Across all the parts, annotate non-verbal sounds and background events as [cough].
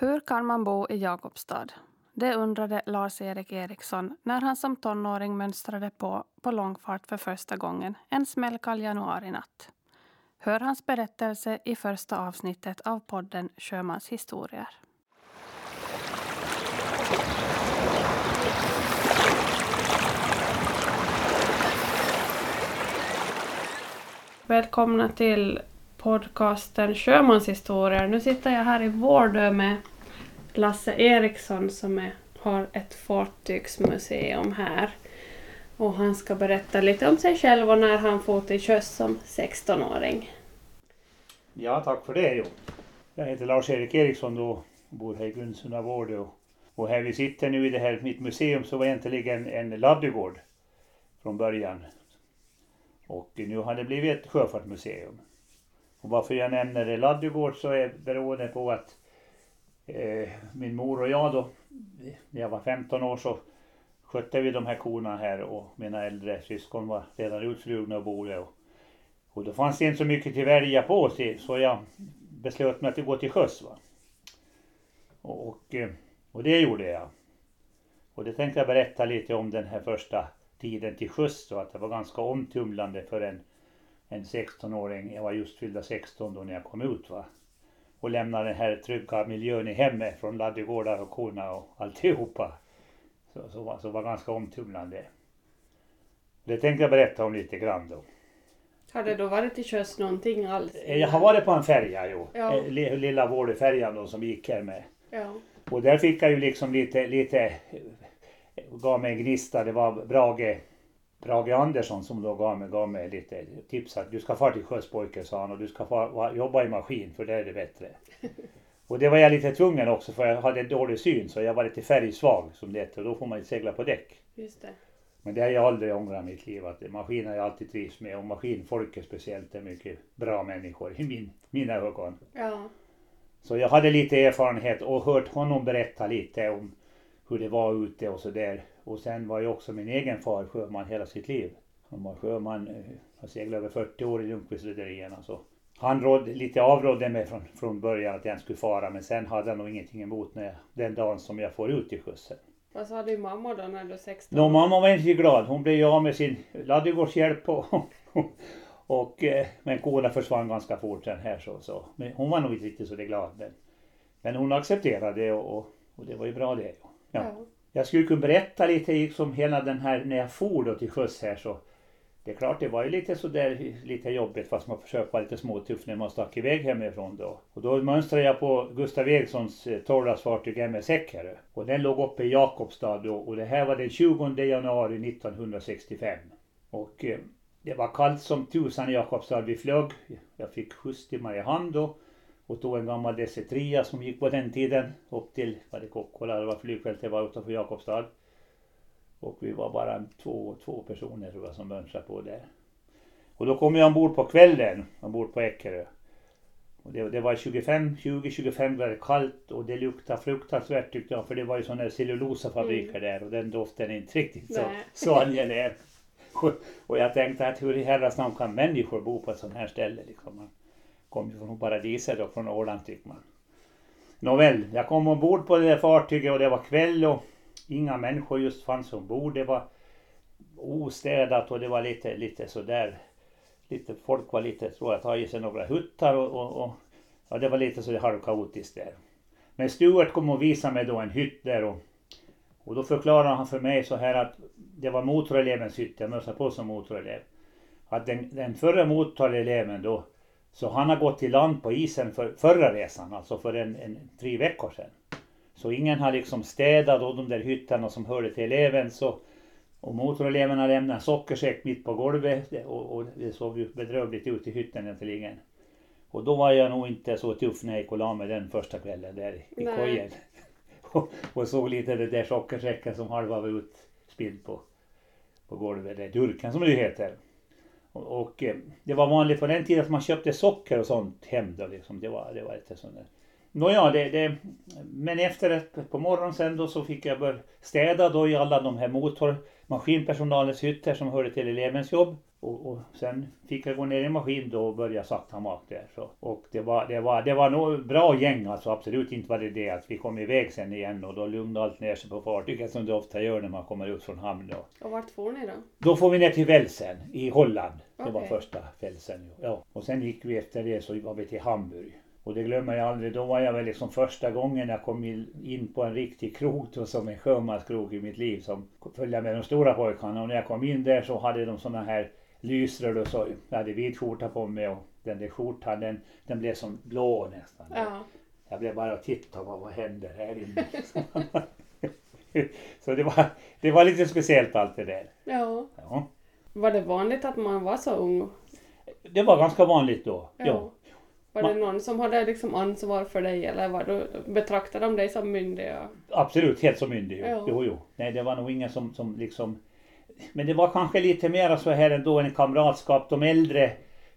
Hur kan man bo i Jakobstad? Det undrade Lars-Erik Eriksson när han som tonåring mönstrade på på långfart för första gången en smällkall januarinatt. Hör hans berättelse i första avsnittet av podden Sjömans historier. Välkomna till podcasten Sjömanshistorier. Nu sitter jag här i Vårdö med Lasse Eriksson som är, har ett fartygsmuseum här. Och han ska berätta lite om sig själv och när han for till sjöss som 16-åring. Ja, tack för det. Jo. Jag heter Lars-Erik Eriksson då och bor här i Grundsunda Vårdö. Och här vi sitter nu i det här mitt museum så var egentligen en ladugård från början. Och nu har det blivit ett sjöfartsmuseum. Och varför jag nämner det laddugård så är beroende på att eh, min mor och jag då, när jag var 15 år så skötte vi de här korna här och mina äldre syskon var redan utflugna och bodde. Och, och då fanns det inte så mycket till välja på sig så jag beslöt mig att gå till sjöss. Va? Och, och, eh, och det gjorde jag. Och det tänkte jag berätta lite om den här första tiden till sjöss då, att det var ganska omtumlande för en, en 16-åring. Jag var just fyllda 16 då när jag kom ut va. Och lämnade den här trygga miljön i hemmet från ladugårdar och korna och alltihopa. Så, så, var, så var ganska omtumlande. Det tänkte jag berätta om lite grann då. Har det då varit till sjöss någonting alls? Eh, Jag har varit på en färja jo. Ja. Eh, li- Lilla Vårdefärjan då som gick här med. Ja. Och där fick jag ju liksom lite, lite eh, gav mig en gnista. Det var Brage, Brage Andersson som då gav mig, gav mig lite tips att du ska fara till sjöss pojke sa han och du ska fara, va- jobba i maskin för där är det bättre. [laughs] Och det var jag lite tvungen också för jag hade dålig syn så jag var lite färgsvag som det heter och då får man inte segla på däck. Just det. Men det har jag aldrig ångrat i mitt liv att maskiner har jag alltid trivs med och maskinfolket speciellt är mycket bra människor i min, mina ögon. Ja. Så jag hade lite erfarenhet och hört honom berätta lite om hur det var ute och sådär. Och sen var ju också min egen far sjöman hela sitt liv. Han var sjöman, eh, har seglat över 40 år i Lundqvistrederierna. Så han råd, lite avrådde mig från, från början att jag inte skulle fara men sen hade han nog ingenting emot när jag, den dagen som jag får ut i skjutsen. Vad sa din mamma då när du var 16? Nå, mamma var inte glad. Hon blev ju av med sin ladugårdshjälp och, [laughs] och eh, men korna försvann ganska fort sen här så, så. Men hon var nog inte riktigt så glad. Men, men hon accepterade det och, och, och det var ju bra det. Ja. Ja. Jag skulle kunna berätta lite liksom hela den här när jag for då till sjöss här så det är klart det var ju lite sådär lite jobbigt fast man försökte vara lite småtuff när man stack iväg hemifrån då. Och då mönstrade jag på Gustav Erikssons eh, torrlastfartyg MS Eckerö. Och den låg uppe i Jakobstad då och det här var den 20 januari 1965. Och eh, det var kallt som tusan i Jakobstad. Vi flög. Jag fick skjuts till Mariehamn då och tog en gammal DC-3 som gick på den tiden upp till, vad det Kokkola, det var flygfältet var utanför Jakobstad. Och vi var bara två, två personer tror jag som mönstrade på där. Och då kom jag ombord på kvällen, ombord på Eckerö. Och det, det var 25, 20-25 grader kallt och det luktade fruktansvärt tyckte jag för det var ju sådana cellulosafabriker där och den doften är inte riktigt så, Nej. [laughs] så angenäm. Och, och jag tänkte att hur i herrans namn kan människor bo på ett sånt här ställe liksom. Kom ju från paradiset då, från Åland tycker man. Nåväl, jag kom ombord på det där fartyget och det var kväll och inga människor just fanns ombord. Det var ostädat och det var lite, lite sådär. Lite, folk var lite, tror jag, tagit sig några huttar och, och, och ja, det var lite sådär halvkaotiskt där. Men Stuart kom och visade mig då en hytt där och, och då förklarade han för mig så här att det var motorelevens hytt, jag mössade på som motorelev. Att den, den förra motoreleven då, så han har gått till land på isen för förra resan, alltså för en, en tre veckor sedan. Så ingen har liksom städat då de där hyttarna som hörde till eleven så och motoreleverna lämnade en sockersäck mitt på golvet och, och det såg ju bedrövligt ut i hytten egentligen. Och då var jag nog inte så tuff när jag gick och la mig den första kvällen där i Nej. kojen. [laughs] Och, och såg lite det där sockersäcken som halva var utspilld på, på golvet, det durken som det heter. Och, och det var vanligt på den tiden att man köpte socker och sånt hem då liksom. Det var, det var lite sånt där. Nåja, det, det, men efter ett, på morgonen sen då så fick jag börja städa då i alla de här motormaskinpersonalens hytter som hörde till elevens jobb. Och, och sen fick jag gå ner i maskin då och börja sakta mak där. Så. Och det var, det var, det var nog bra gäng alltså, absolut inte var det det att vi kom iväg sen igen och då lugnade allt ner sig på fartyget som det ofta gör när man kommer ut från hamn då. Och vart får ni då? Då får vi ner till Velsen i Holland. Det var första Velsen. Ja. Och sen gick vi efter det så var vi till Hamburg. Och det glömmer jag aldrig. Då var jag väl liksom första gången jag kom in- på en riktig krog då, som en sjömanskrog i mitt liv som följde med de stora pojkarna. Och när jag kom in där så hade de såna här lysrör och så. Jag hade vit skjorta på mig och den där skjortan den, den blev som blå nästan. Ja. Jag blev bara och tittade vad, vad händer här inne. [laughs] så det var, det var lite speciellt allt det där. ja. Ja. Var det vanligt att man var så ung? Det var ganska vanligt då. Ja. Ja. Var det någon som hade liksom ansvar för dig eller var du, betraktade de dig som myndig? Absolut, helt som myndig. Ja. jo, jo. Nej, det var nog ingen som, som liksom... Men det var kanske lite mer så här ändå en kamratskap. De äldre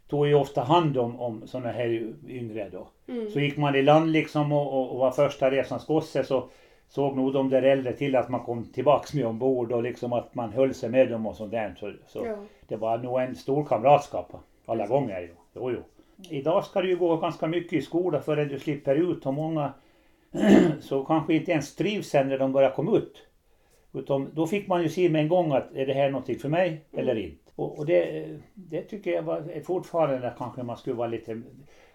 tog ju ofta hand om, om sådana här yngre då. Mm. Så gick man i land liksom och, och, och var första resans gosse så såg nog de där äldre till att man kom tillbaks med ombord och liksom att man höll sig med dem och sånt där. Så, så Ja. det var nog en stor kamratskap alla Precis. gånger. Jo. Jo, jo. Idag ska du ju gå ganska mycket i skola förrän du slipper ut och många [clears throat] så kanske inte ens trivs sen när de börjar komma ut. Utan då fick man ju se med en gång att är det här någonting för mig eller inte. Och, och det, det tycker jag var, är fortfarande kanske man skulle vara lite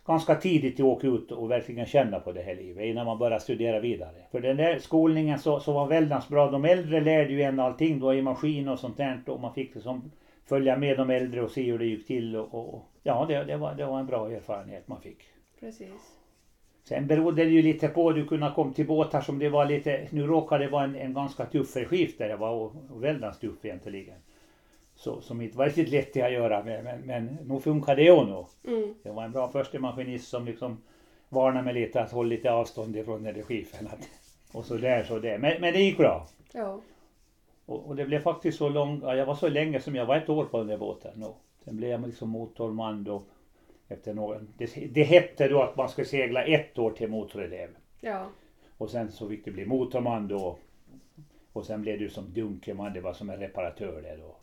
ganska tidigt att åka ut och verkligen känna på det här livet innan man börjar studera vidare. För den där skolningen så, så var väldigt bra. De äldre lärde ju en allting då i maskin och sånt där och man fick liksom följa med de äldre och se hur det gick till och och- ja det, det, var, det var en bra erfarenhet man fick. Precis. Sen berodde det ju lite på, du kunde komma till båtar som det var lite, nu råkade det vara en, en ganska tuff regim där det var och, och väldigt tuff egentligen. Så, som inte var riktigt lätt att göra med, men, men nog funkade det nog. Mm. Det var en bra första maskinist som liksom varnade mig lite att hålla lite avstånd ifrån den där skifen. Att, och så där så där. Men, men det gick bra. Ja. Och, och det blev faktiskt så långt, ja, jag var så länge som jag var ett år på den där båten. Och sen blev jag liksom motorman då. Efter någon, det, det hette då att man skulle segla ett år till motorelev. Ja. Och sen så fick det bli motorman då. Och sen blev du som dunkerman, det var som en reparatör där då.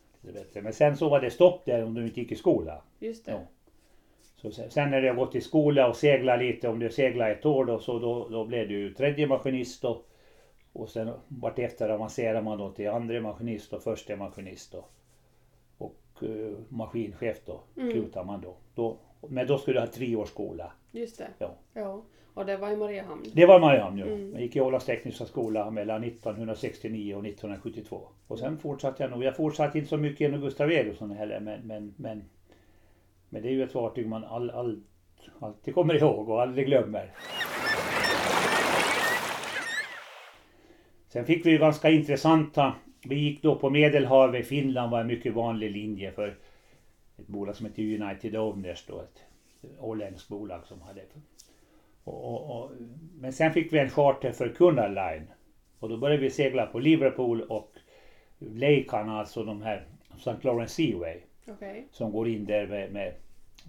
Men sen så var det stopp där om du inte gick i skola. Just det. Ja. Så sen, när jag gått i skola och seglat lite, om du seglar ett år då, så då, då blev du tredje maskinist då. Och sen vartefter avancerar man då till andra maskinist och första maskinist då. Och uh, maskinchef då, Mm. slutar man då. då. Men då skulle du ha tre års skola. Just det. Ja. Ja. Och det var i Mariehamn. Det var Mariehamn ju. Mm. Jag gick i Ålands tekniska skola mellan 1969 och 1972. Och sen fortsatte jag nog. Jag fortsatte inte så mycket genom Gustav Erosson heller men, men, men, men det är ju ett fartyg man all, all, alltid kommer ihåg och aldrig glömmer. Sen fick vi ganska intressanta, vi gick då på Medelhavet, Finland var en mycket vanlig linje för ett bolag som heter United Owners då, ett åländskt bolag som hade och, och, och, men sen fick vi en charter för Cunard Line. Och då började vi segla på Liverpool och Lakan, alltså de här St. Lawrence Seaway. Okej. Som går in där med, med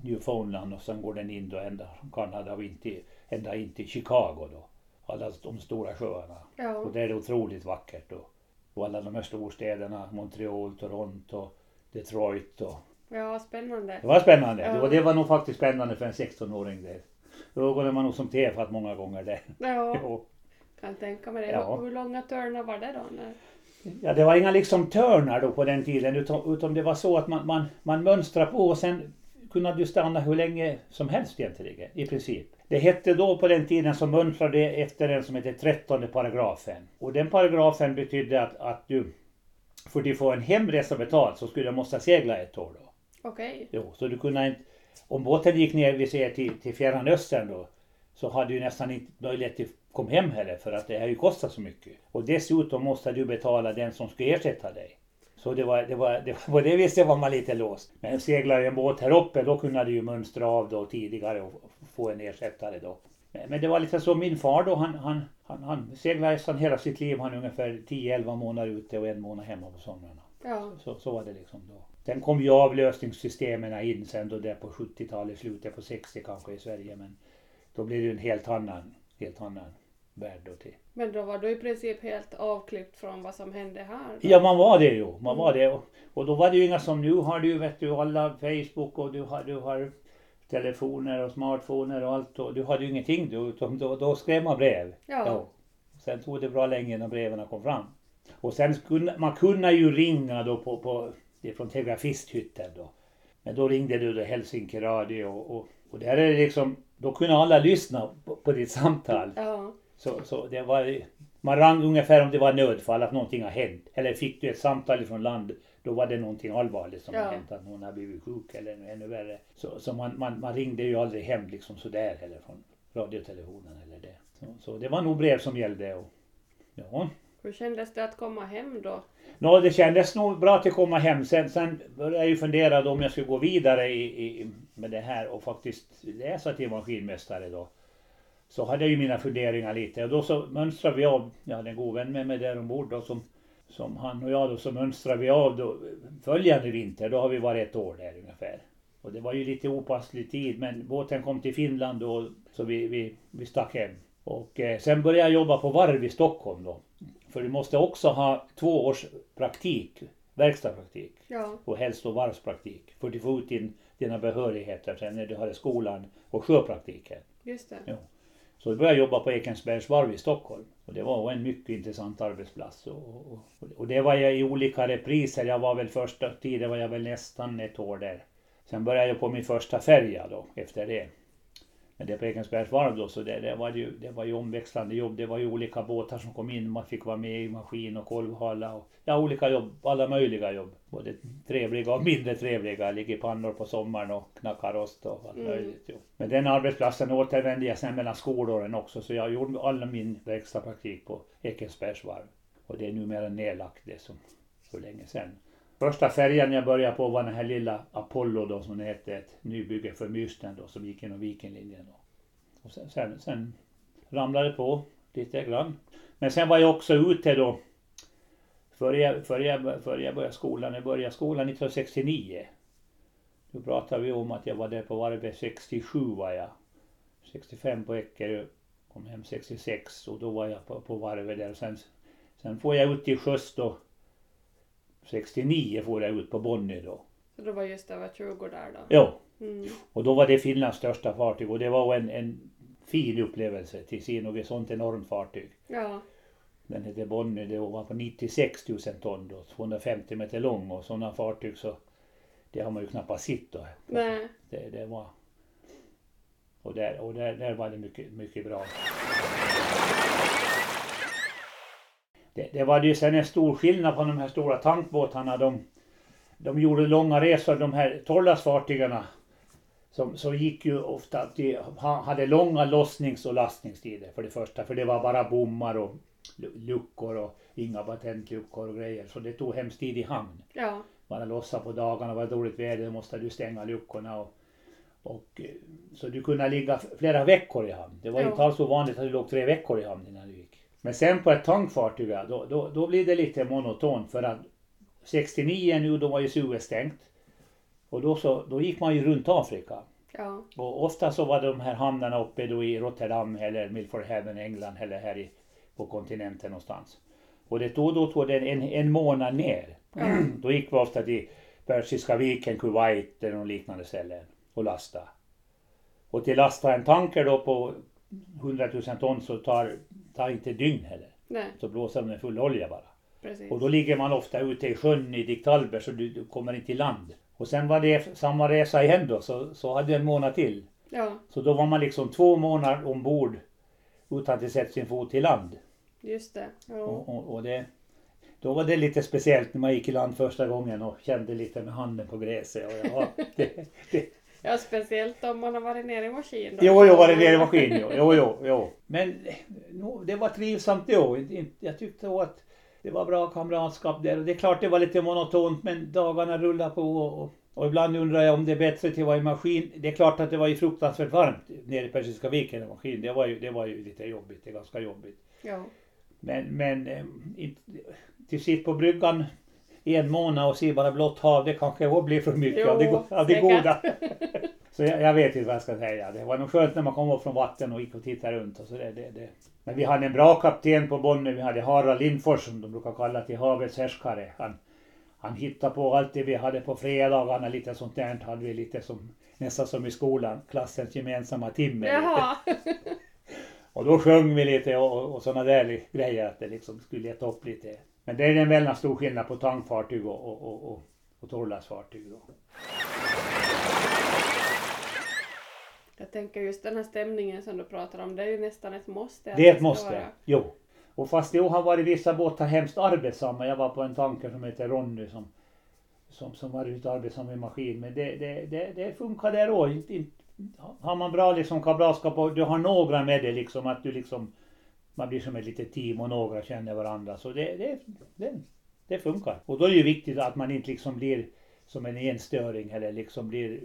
Newfoundland och sen går den in då ända från Kanada och in till, ända in till Chicago då. Alla de stora sjöarna. Ja. Och där är det otroligt vackert. Och, och alla de här storstäderna, Montreal, Toronto, Detroit och Ja, spännande. det var spännande. Ja. Det, var, det var nog faktiskt spännande för en 16-åring där. Ögonen var nog som tefat många gånger där. Ja, [laughs] Jo. kan tänka mig det. Ja. Hur, långa törnar var det då? När... Ja, det var inga liksom törnar då på den tiden utan, utan det var så att man, man, man mönstrade på och sen kunde du stanna hur länge som helst egentligen i princip. Det hette då på den tiden som mönstrade efter den som heter 13 paragrafen. Och den paragrafen betydde att, att du för att få en hemresa betald så skulle du måste segla ett år då. Okej. Jo, så du kunde inte, om båten gick ner vi säger till, till Fjärran Östern då, så hade du nästan inte möjlighet att komma hem heller för att det här ju kostar så mycket. Och dessutom måste du betala den som ska ersätta dig. Så det var, det var, det var på det viset var man lite låst. Men seglar en båt här uppe då kunde du ju mönstra av då tidigare och få en ersättare då. Men, men det var lite så, min far då han, han, han, han seglade nästan hela sitt liv. Han är ungefär 10-11 månader ute och en månad hemma på somrarna. Ja. Så, så var det liksom då. Sen kom ju avlösningssystemen in sen då där på 70-talet, slutet på 60 kanske i Sverige. Men då blev det en helt annan, helt annan värld då till. Men då var du i princip helt avklippt från vad som hände här? Då. Ja, man var det ju. Man var Mm. det. Och, och då var det ju inga som nu har du, vet du, alla Facebook och du har, du har telefoner och smartphoner och allt. Och du hade ju ingenting du, utan då, då skrev man brev. Ja. Sen tog det bra länge innan breven kom fram. Och sen kunde man kunde ju ringa då på, på det är från telegrafisthytten då. Men då ringde du till Helsinki Radio och, och, och där är det liksom, då kunde alla lyssna på, på ditt samtal. Ja. Så, så det var, man rang ungefär om det var nödfall, att någonting har hänt. Eller fick du ett samtal från land, då var det någonting allvarligt som Ja. har hänt, att någon har blivit sjuk eller ännu värre. Så, så man, man, man ringde ju aldrig hem liksom sådär heller från radiotelefonen eller det. Så, så det var nog brev som gällde. Och, ja. Hur kändes det att komma hem då? Nå, det kändes nog bra att komma hem. Sen, sen började jag ju fundera då om jag skulle gå vidare i, i, med det här och faktiskt läsa till maskinmästare då. Så hade jag ju mina funderingar lite och då så mönstrade vi av, jag hade en god vän med mig där ombord då som, som han och jag då så mönstrade vi av då följande vinter, då har vi varit ett år där ungefär. Och det var ju lite opasslig tid men båten kom till Finland då så vi, vi, vi stack hem. Och eh, sen började jag jobba på varv i Stockholm då. För du måste också ha två års praktik, verkstadspraktik Ja. och helst då varvspraktik. För att få ut din, dina behörigheter sen när du hade skolan och sjöpraktiken. Just det. Ja. Så jag började jobba på Ekensbergs varv i Stockholm. Och det var en mycket intressant arbetsplats. Och, och, och det var jag i olika repriser. Jag var väl första tiden var jag väl nästan ett år där. Sen började jag på min första färja då efter det. Men det på Ekensbergs varv då så det, det, var ju, det var ju omväxlande jobb. Det var ju olika båtar som kom in. Man fick vara med i maskin och kolvhala och ja, olika jobb. Alla möjliga jobb. Både trevliga och mindre trevliga. Ligger i pannor på sommaren och knackar rost och allt Mm. möjligt. Jo. Men den arbetsplatsen återvände jag sen mellan skolåren också. Så jag gjorde all min verkstadspraktik på Ekensbergs varv. Och det är numera nedlagt det som för länge sedan. Första färjan jag började på var den här lilla Apollo då som det hette, ett nybygge för Mysten då som gick genom Vikenlinjen. då. Och sen, sen, sen ramlade det på lite grann. Men sen var jag också ute då före jag, före jag, före jag började skolan. Jag började skolan 1969. Då pratade vi om att jag var där på varvet 67 var jag. 65 på Eckerö. Kom hem 66 och då var jag på, på varvet där. Och sen, sen får jag ut till sjöss då 69 får jag ut på Bonny då. Så du var just över 20 där då? Ja, Mm. och då var det Finlands största fartyg och det var en, en fin upplevelse till och ett sånt enormt fartyg. Ja. Den hette Bonny, det var på 96 000 ton då, 250 meter lång och sådana fartyg så det har man ju knappast sett då. Nej. Det, det var... Och där, och där, där var det mycket, mycket bra. Det, det var ju sen en stor skillnad på de här stora tankbåtarna. De, de gjorde långa resor, de här torrlastfartygarna. Som, så gick ju ofta att de ha- hade långa lossnings och lastningstider för det första. För det var bara bommar och lu- luckor och inga patentluckor och grejer. Så det tog hemskt tid i hamn Ja. bara lossa på dagarna, var det dåligt väder måste du stänga luckorna. Och, och, eh, så du kunde ligga flera veckor i hamn. Det var Ja. inte alls så vanligt att du låg tre veckor i hamn innan du. Men sen på ett tankfartyg, då, då, då blir det lite monotont för att 69 nu, då var ju Suez stängt. Och då, så, då gick man ju runt Afrika. Ja. Och ofta så var de här hamnarna uppe då i Rotterdam eller Milford Haven, England eller här i, på kontinenten någonstans. Och det tog, då tog det en, en månad ner. Ja. [clears throat] Då gick vi ofta till Persiska viken, Kuwait eller någon liknande ställen och lasta. Och till lasta en tanker då på 100 000 ton så tar, tar inte dygn heller. Nej. Så blåser de med full olja bara. Precis. Och då ligger man ofta ute i sjön i Diktalber så du, du kommer inte i land. Och sen var det samma resa igen då så, så hade jag en månad till. Ja. Så då var man liksom två månader ombord utan att sätta sin fot i land. Just det. Ja. Och, och, och det, då var det lite speciellt när man gick i land första gången och kände lite med handen på gräset. Och ja, [laughs] det, det, ja, speciellt om man har varit nere i maskin. då. jo, jo, var det nere i maskin, jo, jo, jo, jo. Men no, det var trivsamt då. Jag tyckte att det var bra kamratskap där. Det är klart det var lite monotont men dagarna rullade på. Och, och, ibland undrar jag om det är bättre till att vara i maskin. Det är klart att det var ju fruktansvärt varmt nere i Persiska viken i maskin. Det var ju, det var ju lite jobbigt, det är ganska jobbigt. Ja. Men, men eh, till sitt på bryggan en månad och se bara blått hav, det kanske också blir för mycket Jo, av det, av det goda. Så jag, jag vet inte vad jag ska säga. Det var nog skönt när man kom upp från vatten och gick och tittade runt. Och så det, det, det. Men vi hade en bra kapten på Bonne. Vi hade Harald Lindfors som de brukar kalla till havets härskare. Han, han hittade på allt det vi hade på fredagarna. Lite sånt där hade vi lite som nästan som i skolan. Klassens gemensamma timme. Jaha. [laughs] Och då sjöng vi lite och, och, och sådana där grejer att det liksom skulle leta upp lite. Men det är en väldigt stor skillnad på tankfartyg och, och, och, och, och torrlastfartyg. Jag tänker just den här stämningen som du pratar om, det är ju nästan ett måste. Det är ett måste. vara- Jo. Och fast det har varit vissa båtar hemskt arbetsamma. Jag var på en tanker som heter Ronny som, som, som var ute och arbetade med maskin. Men det, det, det, det funkar där också. Har man bra liksom kamratskap och du har några med dig liksom att du liksom man blir som ett litet team och några känner varandra. Så det, det, det, det funkar. Och då är det ju viktigt att man inte liksom blir som en enstöring eller liksom blir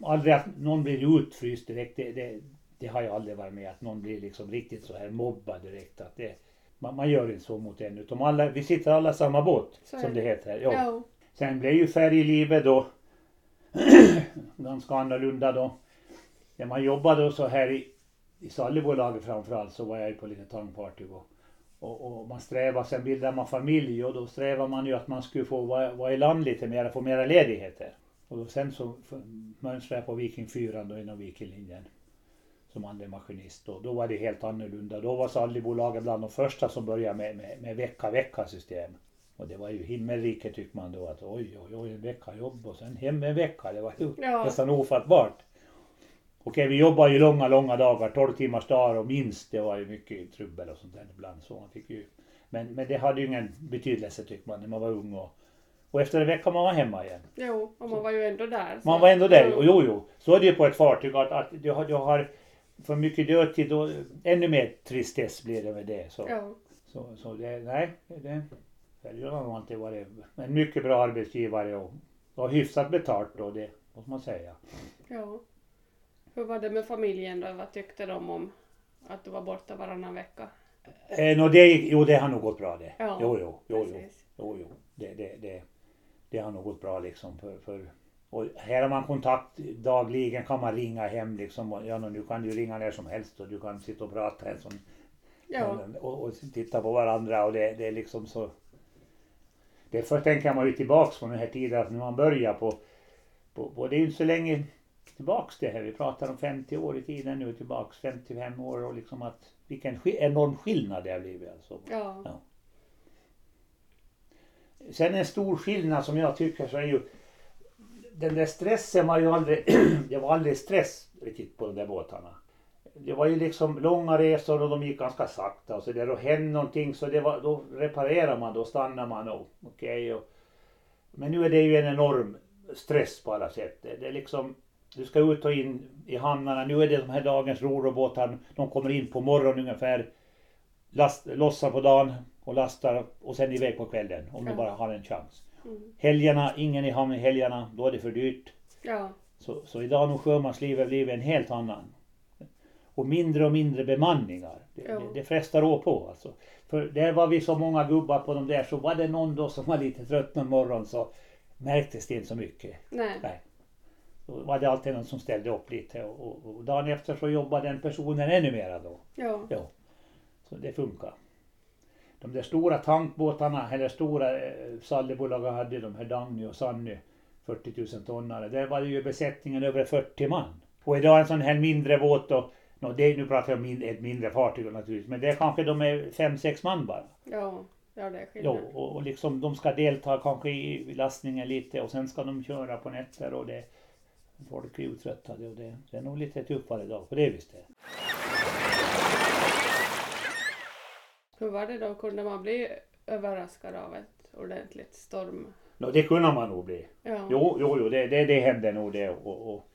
aldrig att någon blir utfryst direkt. Det, det, det har jag aldrig varit med att någon blir liksom riktigt så här mobbad direkt. Att det, man, man gör inte så mot en utan alla, vi sitter alla i samma båt är som det heter. Ja. Ja. Sen blev ju färjelivet då [clears throat] ganska annorlunda då. När man jobbade så här i, i Sallibolaget framförallt så var jag ju på lite tankfartyg och, och, och man strävar, sen bildar man familj och då strävar man ju att man skulle få vara, vara i land lite mer, få mera ledigheter. Och då, sen så mönstrade jag på Viking 4 då inom Vikinglinjen som andra maskinist och då var det helt annorlunda. Då var Sallibolaget bland de första som började med, med, med vecka-vecka system. Och det var ju himmelriket tyckte man då att oj oj oj en vecka jobb och sen hem en vecka. Det var ju Ja. nästan ofattbart. Okej vi jobbar ju långa långa dagar, 12 timmars dagar och minst. Det var ju mycket trubbel och sånt där ibland. Så man fick ju, men, men det hade ju ingen betydelse tyckte man när man var ung och, och efter en vecka man var hemma igen. Jo, och man var ju ändå där. så- Man var ändå där, och jo jo. Så är det ju på ett fartyg att, att du, har, du har för mycket dödtid och ännu mer tristess blir det med det. Så, Ja. så, så det, nej, det, har nog alltid varit en mycket bra arbetsgivare och, och hyfsat betalt då, det måste man säga. ja. Hur var det med familjen då? Vad tyckte de om att du var borta varannan vecka? Eh, no, det, jo, det har nog gått bra det. Ja, jo, jo, jo, jo, Precis. jo, jo. Det, det, det, det har nog gått bra liksom. För, för, och här har man kontakt dagligen, kan man ringa hem liksom. Ja, nu kan du ringa när som helst och du kan sitta och prata en sån Ja. och, och titta på varandra och det, det är liksom så. Därför tänker man ju tillbaks på den här tiden att när man börjar på, på, på det är ju inte så länge tillbaks det här. Vi pratar om 50 år i tiden nu tillbaks, 55 år och liksom att vilken enorm skillnad det har blivit alltså. Ja. Ja. Sen en stor skillnad som jag tycker så är ju den där stressen var ju aldrig, [clears throat] det var aldrig stress riktigt på de där båtarna. Det var ju liksom långa resor och de gick ganska sakta och så där och hände någonting så det var, då reparerar man, då stannar man och okej. och, men nu är det ju en enorm stress på alla sätt. Det är liksom, du ska ut och in i hamnarna. Nu är det de här dagens rorobåtar, de kommer in på morgonen ungefär, last, lossar på dagen och lastar och sen iväg på kvällen om Ja. bara har en chans. Mm. Helgerna, ingen i hamn i helgerna, då är det för dyrt. Ja. Så, så idag har sjömanslivet blivit en helt annan. Och mindre och mindre bemanningar. Det, Ja. det, det frestar å på alltså. För där var vi så många gubbar på de där så var det någon då som var lite trött någon morgon så märktes det inte så mycket. Nej. Nej. Då var det alltid någon som ställde upp lite och, och, och dagen efter så jobbade den personen ännu mera då. Ja. Ja. Så det funkar. De där stora tankbåtarna, eller stora eh, Sallibolagen hade, de här Dagny och Sanny, 40 000 tonnare. Där var det ju besättningen över 40 man. Och idag en sån här mindre båt då, nå, det, nu pratar jag om min, ett mindre fartyg naturligtvis, men det är kanske de är 5-6 man bara. Ja. Ja, det är Jo, skillnad. och, och liksom de ska delta kanske i, i lastningen lite och sen ska de köra på nätter och det Folk är uttröttade och det, det är nog lite tuffare idag på det viset. Hur var det då? Kunde man bli överraskad av ett ordentligt storm? Nå, det kunde man nog bli. Ja. Jo, jo, jo det, det, det händer nog det. Och, och,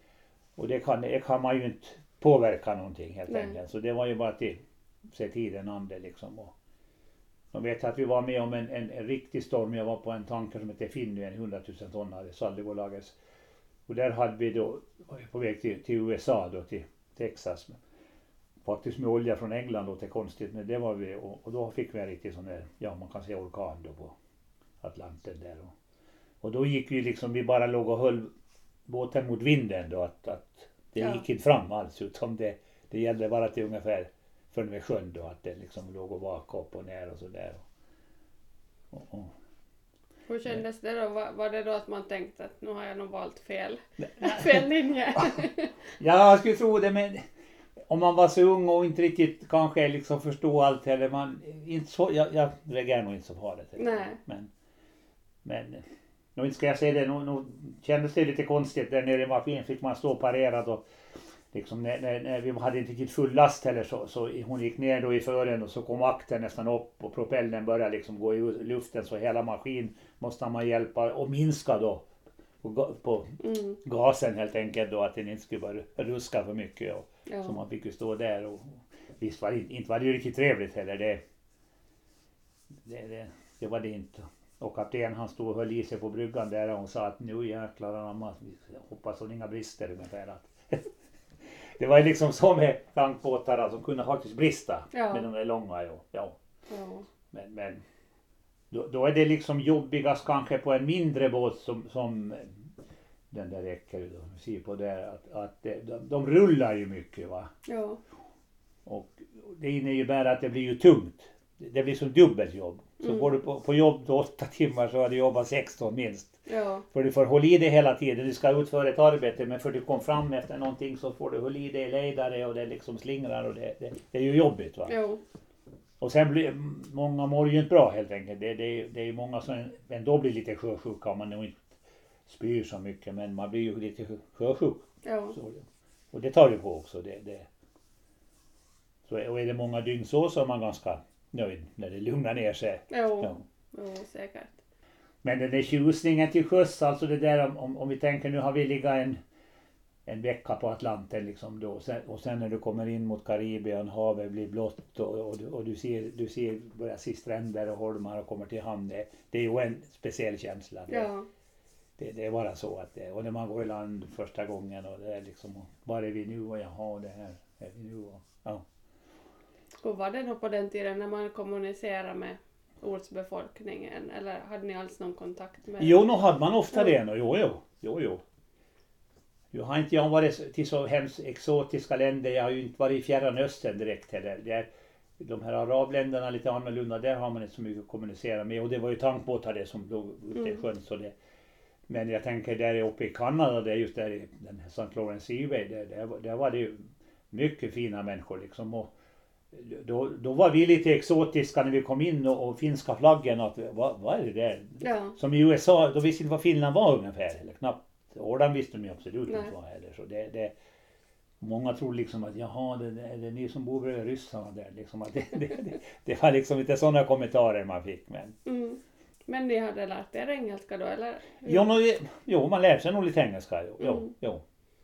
och det, kan, det kan man ju inte påverka någonting helt Nej. enkelt. Så det var ju bara att se tiden an det liksom. Och, jag vet att vi var med om en, en, en riktig storm. Jag var på en tanker som heter Finny, en 100 000 tonnare, Sallibolagets. Och där hade vi då, på väg till, till USA då, till Texas. Faktiskt med olja från England låter konstigt, men det var vi och, och då fick vi en riktig sån där, ja man kan säga orkan då på Atlanten där. Och, och då gick vi liksom, vi bara låg och höll båten mot vinden då att, att det Ja. gick inte fram alls utan det, det gällde bara till ungefär förrän vid sjön då att det liksom låg och vakade upp och ner och sådär. Och, och, Hur kändes det då? Var, det då att man tänkte att nu har jag nog valt fel, [laughs] fel linje? Ja, jag skulle tro det, men om man var så ung och inte riktigt kanske liksom förstod allt eller man inte så, jag, jag reagerar nog inte så farligt. Nej. Men, men nu ska jag säga det, nu, nu kändes det lite konstigt där nere i maskinen fick man stå parerad och liksom när, när, när vi hade inte riktigt full last heller så, så hon gick ner då i fören och så kom akten nästan upp och propellen började liksom gå i luften så hela maskin måste man hjälpa och minska då på, på Mm, gasen helt enkelt då att den inte skulle bara ruska för mycket. Och, ja. Så man fick ju stå där och visst var det inte, var det ju riktigt trevligt heller det. Det, det, det var det inte. Och kapten han stod och höll i sig på bryggan där och sa att nu jäklar anamma, hoppas hon inga brister ungefär. Att [laughs] det var liksom så med tankbåtar alltså, som kunde faktiskt brista Ja. med de där långa. Ja, ja. Men, men då, då är det liksom jobbigast kanske på en mindre båt som, som den där då, se på där att, att de, de rullar ju mycket va. ja. Och det innebär att det blir ju tungt. Det blir som dubbelt jobb. Så Mm. går du på, på jobb då åtta timmar så har du jobbat 16 minst. ja. För du får hålla i det hela tiden. Du ska utföra ett arbete men för du kom fram efter någonting så får du hålla i det ledare och det liksom slingrar och det, det, det är ju jobbigt va. Jo. Och sen blir många mår ju inte bra helt enkelt. Det, det, det är ju många som ändå blir lite sjösjuka om man nog inte spyr så mycket men man blir ju lite sjösjuk. Ja. Så, och det tar ju på också. Det, det. Så, och är det många dygn så så är man ganska nöjd när det lugnar ner sig. Jo. Ja. Jo, säkert. Men den där tjusningen till sjöss, alltså det där om, om, om vi tänker nu har vi legat en, en vecka på Atlanten liksom då och sen, och sen när du kommer in mot Karibien, havet blir blått och, och, du- och du ser, du ser, börjar se stränder och holmar och kommer till hamn. Det, det är ju en speciell känsla. Det, Ja. det, det är bara så att det, och när man går i land första gången och det är liksom, var är vi nu och jaha det här är vi nu och, ja. Var det då på den tiden när man kommunicerade med ortsbefolkningen? Eller hade ni alls någon kontakt med Jo, nog hade man ofta det. Jo, jo, jo, jo. Jag har inte jag varit till så hemskt exotiska länder. Jag har ju inte varit i Fjärran Östern direkt heller. Det är, de här arabländerna lite annorlunda. Där har man inte så mycket att kommunicera med. Och det var ju tankbåtar det som låg ute i Mm. sjön. Så det, men jag tänker där uppe i Kanada, det är just där i den här St. Lawrence Seaway. Där, där, var- där var det ju mycket fina människor liksom. Och då, då var vi lite exotiska när vi kom in och, och finska flaggen. Att, vad, vad är det där? Ja. Som i USA, då visste inte vad Finland var ungefär. Eller knappt. Åland visste de ju absolut Nej. inte vad heller. Så det, det, många tror liksom att jaha, det, det, är det ni som bor bredvid ryssarna där. Liksom att [laughs] det, det, det, det var liksom inte sådana kommentarer man fick. Men, Mm. Men ni hade lärt er engelska då eller? jo, jo, man lär sig nog lite engelska. Jo, jo, Mm. jo.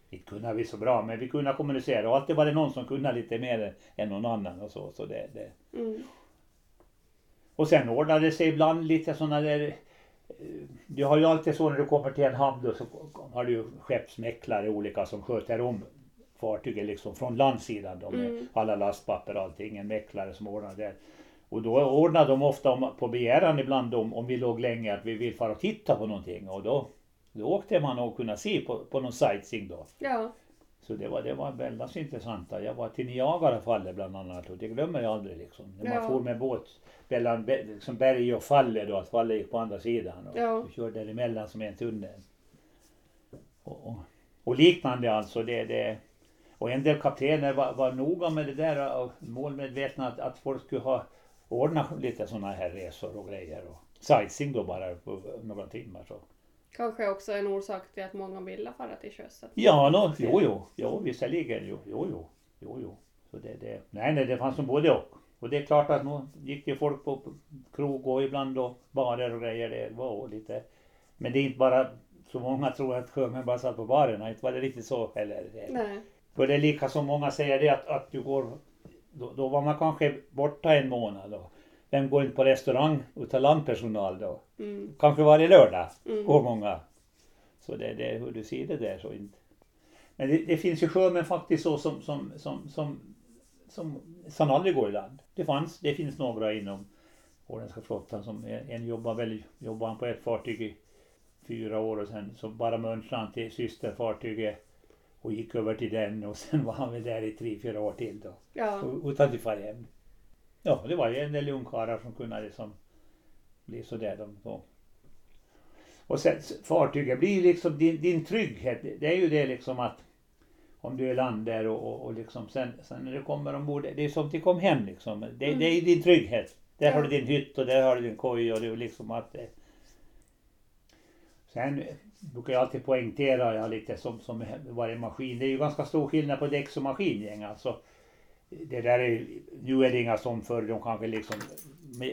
Inte kunde vi så bra, men vi kunde kommunicera. Och alltid var det någon som kunde lite mer än någon annan. Och så, så det, det. Mm. Och sen ordnade det sig ibland lite sådana där eh, Du har ju alltid så när du kommer till en hamn då så har du ju skeppsmäklare olika som sköter om fartyget liksom från landsidan då med Mm. alla lastpapper och allting. En mäklare som ordnar det. Och då ordnar de ofta om, på begäran ibland om, om vi låg länge att vi vill fara och titta på någonting och då, då åkte man och kunna se på, på någon sightseeing då. Ja. Så det var, det var väldigt intressant. Jag var till Niagarafallet bland annat och det glömmer jag aldrig liksom. När man Ja. for med båt mellan liksom berg och falle då, att fallet gick på andra sidan. Och Ja. vi körde däremellan som en tunnel. Och, och, och liknande alltså. Det, det, och en del kaptener var, var noga med det där och målmedvetna att, att folk skulle ha ordnat lite sådana här resor och grejer. Och sightseeing då bara på några timmar. Så. Kanske också en orsak till att många ville fara till sjöss. att- Ja, no, jo, jo, jo, visserligen, jo, jo, jo, jo, jo. Så det, det, nej, nej, det fanns som både och. Och det är klart att nu gick ju folk på krog och ibland då barer och grejer. Det var lite, men det är inte bara så många tror att sjömän bara satt på baren. Inte var det riktigt så heller. Nej. För det är lika som många säger det att, att du går, då, då var man kanske borta en månad då. Vem går inte på restaurang utav landpersonal då? Mm. Kanske varje lördag Mm. många. Så det, det hur du ser det där så inte. Men det, det finns ju sjömän faktiskt så som, som, som, som, som, som aldrig går i land. Det fanns, det finns några inom Åländska flottan. Som en, jobbar väl, jobbar han på ett fartyg i fyra år och sen så bara mönstrade han till systerfartyget och gick över till den och sen var han väl där i tre, fyra år till då. Ja. Utan att fara hem. Ja, det var ju en del ungkarlar som kunde liksom bli sådär de då. Och sen fartyget blir liksom din, din trygghet. Det- är ju det liksom att om du är land där och, och, och liksom sen, sen när du kommer ombord, det är som att du kom hem liksom. Det, Mm. det är din trygghet. Där Ja. har du din hytt och där har du din koj och det är liksom att det, Sen brukar jag alltid poängtera, jag lite som, som varje maskin, det är ju ganska stor skillnad på däcks och maskingäng alltså. Det där är, nu är det inga som förr, de kanske liksom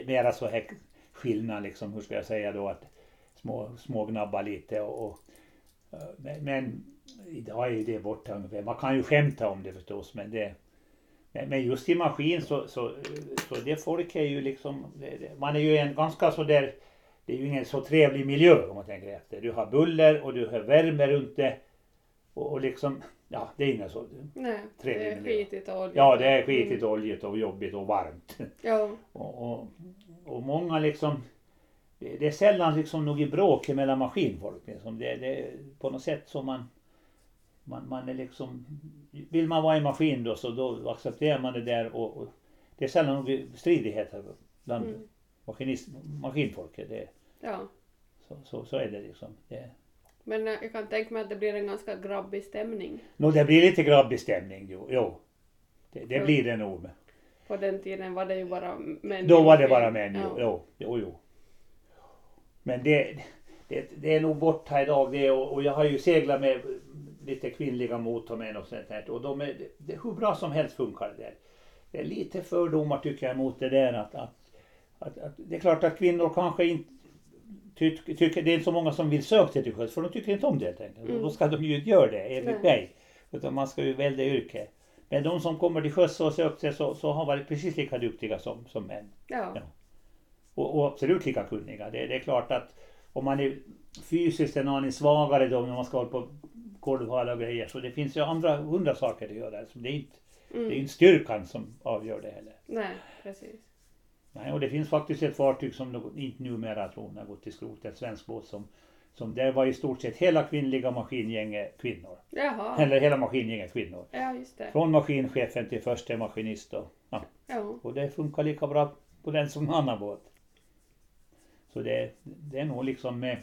mera så här skillnad liksom, hur ska jag säga då att små, små gnabba lite och, och eh, men, men idag är ju det borta ungefär. Man kan ju skämta om det förstås men det men, just i maskin så, så, eh, så det folk är ju liksom, man är ju en ganska så där det är ju ingen så trevlig miljö om man tänker efter. Du har buller och du har värme runt det. Och, och liksom, ja det är inget så. Nej, det är skitigt och oljigt. Ja det är skitigt, oljigt och jobbigt och varmt. Ja. [laughs] Och, och, och många liksom, det, det är sällan liksom något bråk mellan maskinfolk. Liksom. Det, det är på något sätt som man, man, man är liksom, vill man vara i maskin då så då accepterar man det där och, och det är sällan några stridigheter bland Mm. maskinist, maskinfolket. Det, ja. så, så, så är det liksom. Det, Men eh, jag kan tänka mig att det blir en ganska grabbig stämning. Nå, det blir lite grabbig stämning, jo. jo. Det, det blir det nog. På den tiden var det ju bara män. Då var det bara män. Ja. jo, jo, jo. Men det, det, det är nog borta idag det och, och jag har ju seglat med lite kvinnliga motormän och sånt där och de är, det hur bra som helst funkar det där. Det är lite fördomar tycker jag mot det där att, att, att, att det är klart att kvinnor kanske inte ty, tycker, det är inte så många som vill söka sig till sjöss för de tycker inte om det helt enkelt. Mm. Då ska de ju inte göra det enligt Nej. mig. Utan man ska ju välja yrke. Men de som kommer till sjöss och sökt sig så, så har varit precis lika duktiga som, som män. Ja. Ja. Och, och absolut lika kunniga. Det, det är klart att om man är fysiskt en aning svagare då när man ska hålla på golvhala och grejer så det finns ju andra hundra saker att göra. Så det är inte, det är Mm. inte styrkan som avgör det heller. Nej, precis. Nej, och det finns faktiskt ett fartyg som inte numera tror jag har gått till skrot, ett svensk båt som, som där var i stort sett hela kvinnliga maskingänget kvinnor. Jaha. Eller hela maskingänget kvinnor. Ja, just det. Från maskinchefen till första maskinist och, ja, Ja. och det funkar lika bra på den som annan båt. Så det, det är nog liksom med,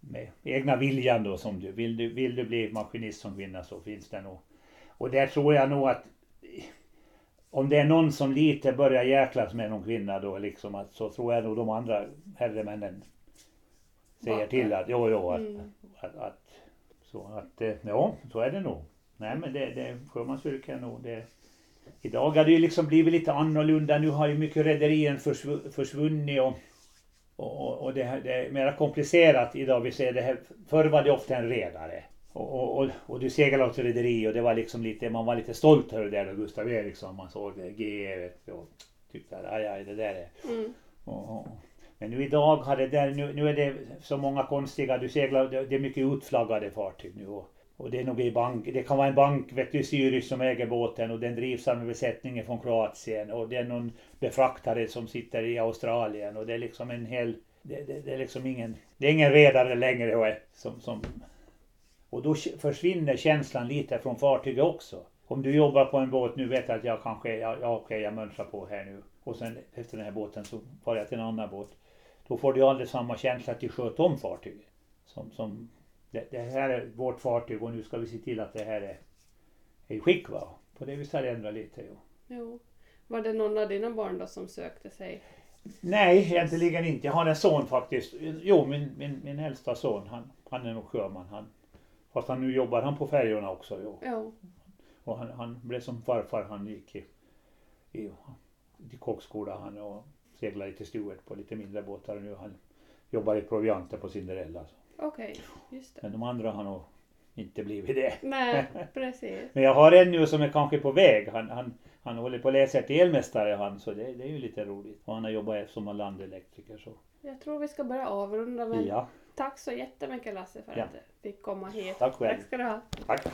med egna viljan då som du vill, du vill du bli maskinist som kvinna så finns det nog. Och där tror jag nog att om det är någon som lite börjar jäklas med någon kvinna då liksom att så tror jag nog de andra herremännen säger till att jo, jo, att, Mm. att, att så att eh, ja, så är det nog. Nej men det, det sjömansyrke är nog det. Idag har det ju liksom blivit lite annorlunda. Nu har ju mycket rederier försvu- försvunnit och, och, och, det, det är mer komplicerat idag. Vi ser det här. Förr var det ofta en redare. Och, och, och, du seglade åt rederi och det var liksom lite, man var lite stolt över det där och Gustav Eriksson. Man såg det, GE vet du, och tyckte att aj, aj, det där är Mm. och, och, men nu idag har det där, nu, nu är det så många konstiga, du seglar, det, är mycket utflaggade fartyg nu och, och det är nog i bank, det kan vara en bank, vet du, i Zürich som äger båten och den drivs av en besättningen från Kroatien och det är någon befraktare som sitter i Australien och det är liksom en hel, det, det, det är liksom ingen, det är ingen redare längre som, som och då försvinner känslan lite från fartyget också. Om du jobbar på en båt nu vet jag att jag kanske, ja, ja okej jag mönstrar på här nu och sen efter den här båten så far jag till en annan båt. Då får du aldrig samma känsla att du sköter om fartyget. Som, som det, det här är vårt fartyg och nu ska vi se till att det här är, är i skick va. På det viset har det ändrat lite. Jo. Jo. Var det någon av dina barn då som sökte sig? Nej, egentligen inte. Jag har en son faktiskt. Jo, min, min, min äldsta son, han, han är nog sjöman. Han, fast han nu jobbar han på färjorna också. Jo. Ja. Och han, han blev som farfar, han gick i, i till kockskola han och seglade lite steward på lite mindre båtar nu han jobbar i provianter på Cinderella. Okej, just det. Men de andra har nog inte blivit det. Nej, [laughs] precis. Men jag har en nu som är kanske på väg. Han, han, han håller på att läsa till elmästare han, så det, det är ju lite roligt. Och han har jobbat som landelektriker så. Jag tror vi ska börja avrunda men Ja, tack så jättemycket Lasse för Ja. att fick komma hit. Tack själv. Tack ska du ha. tack.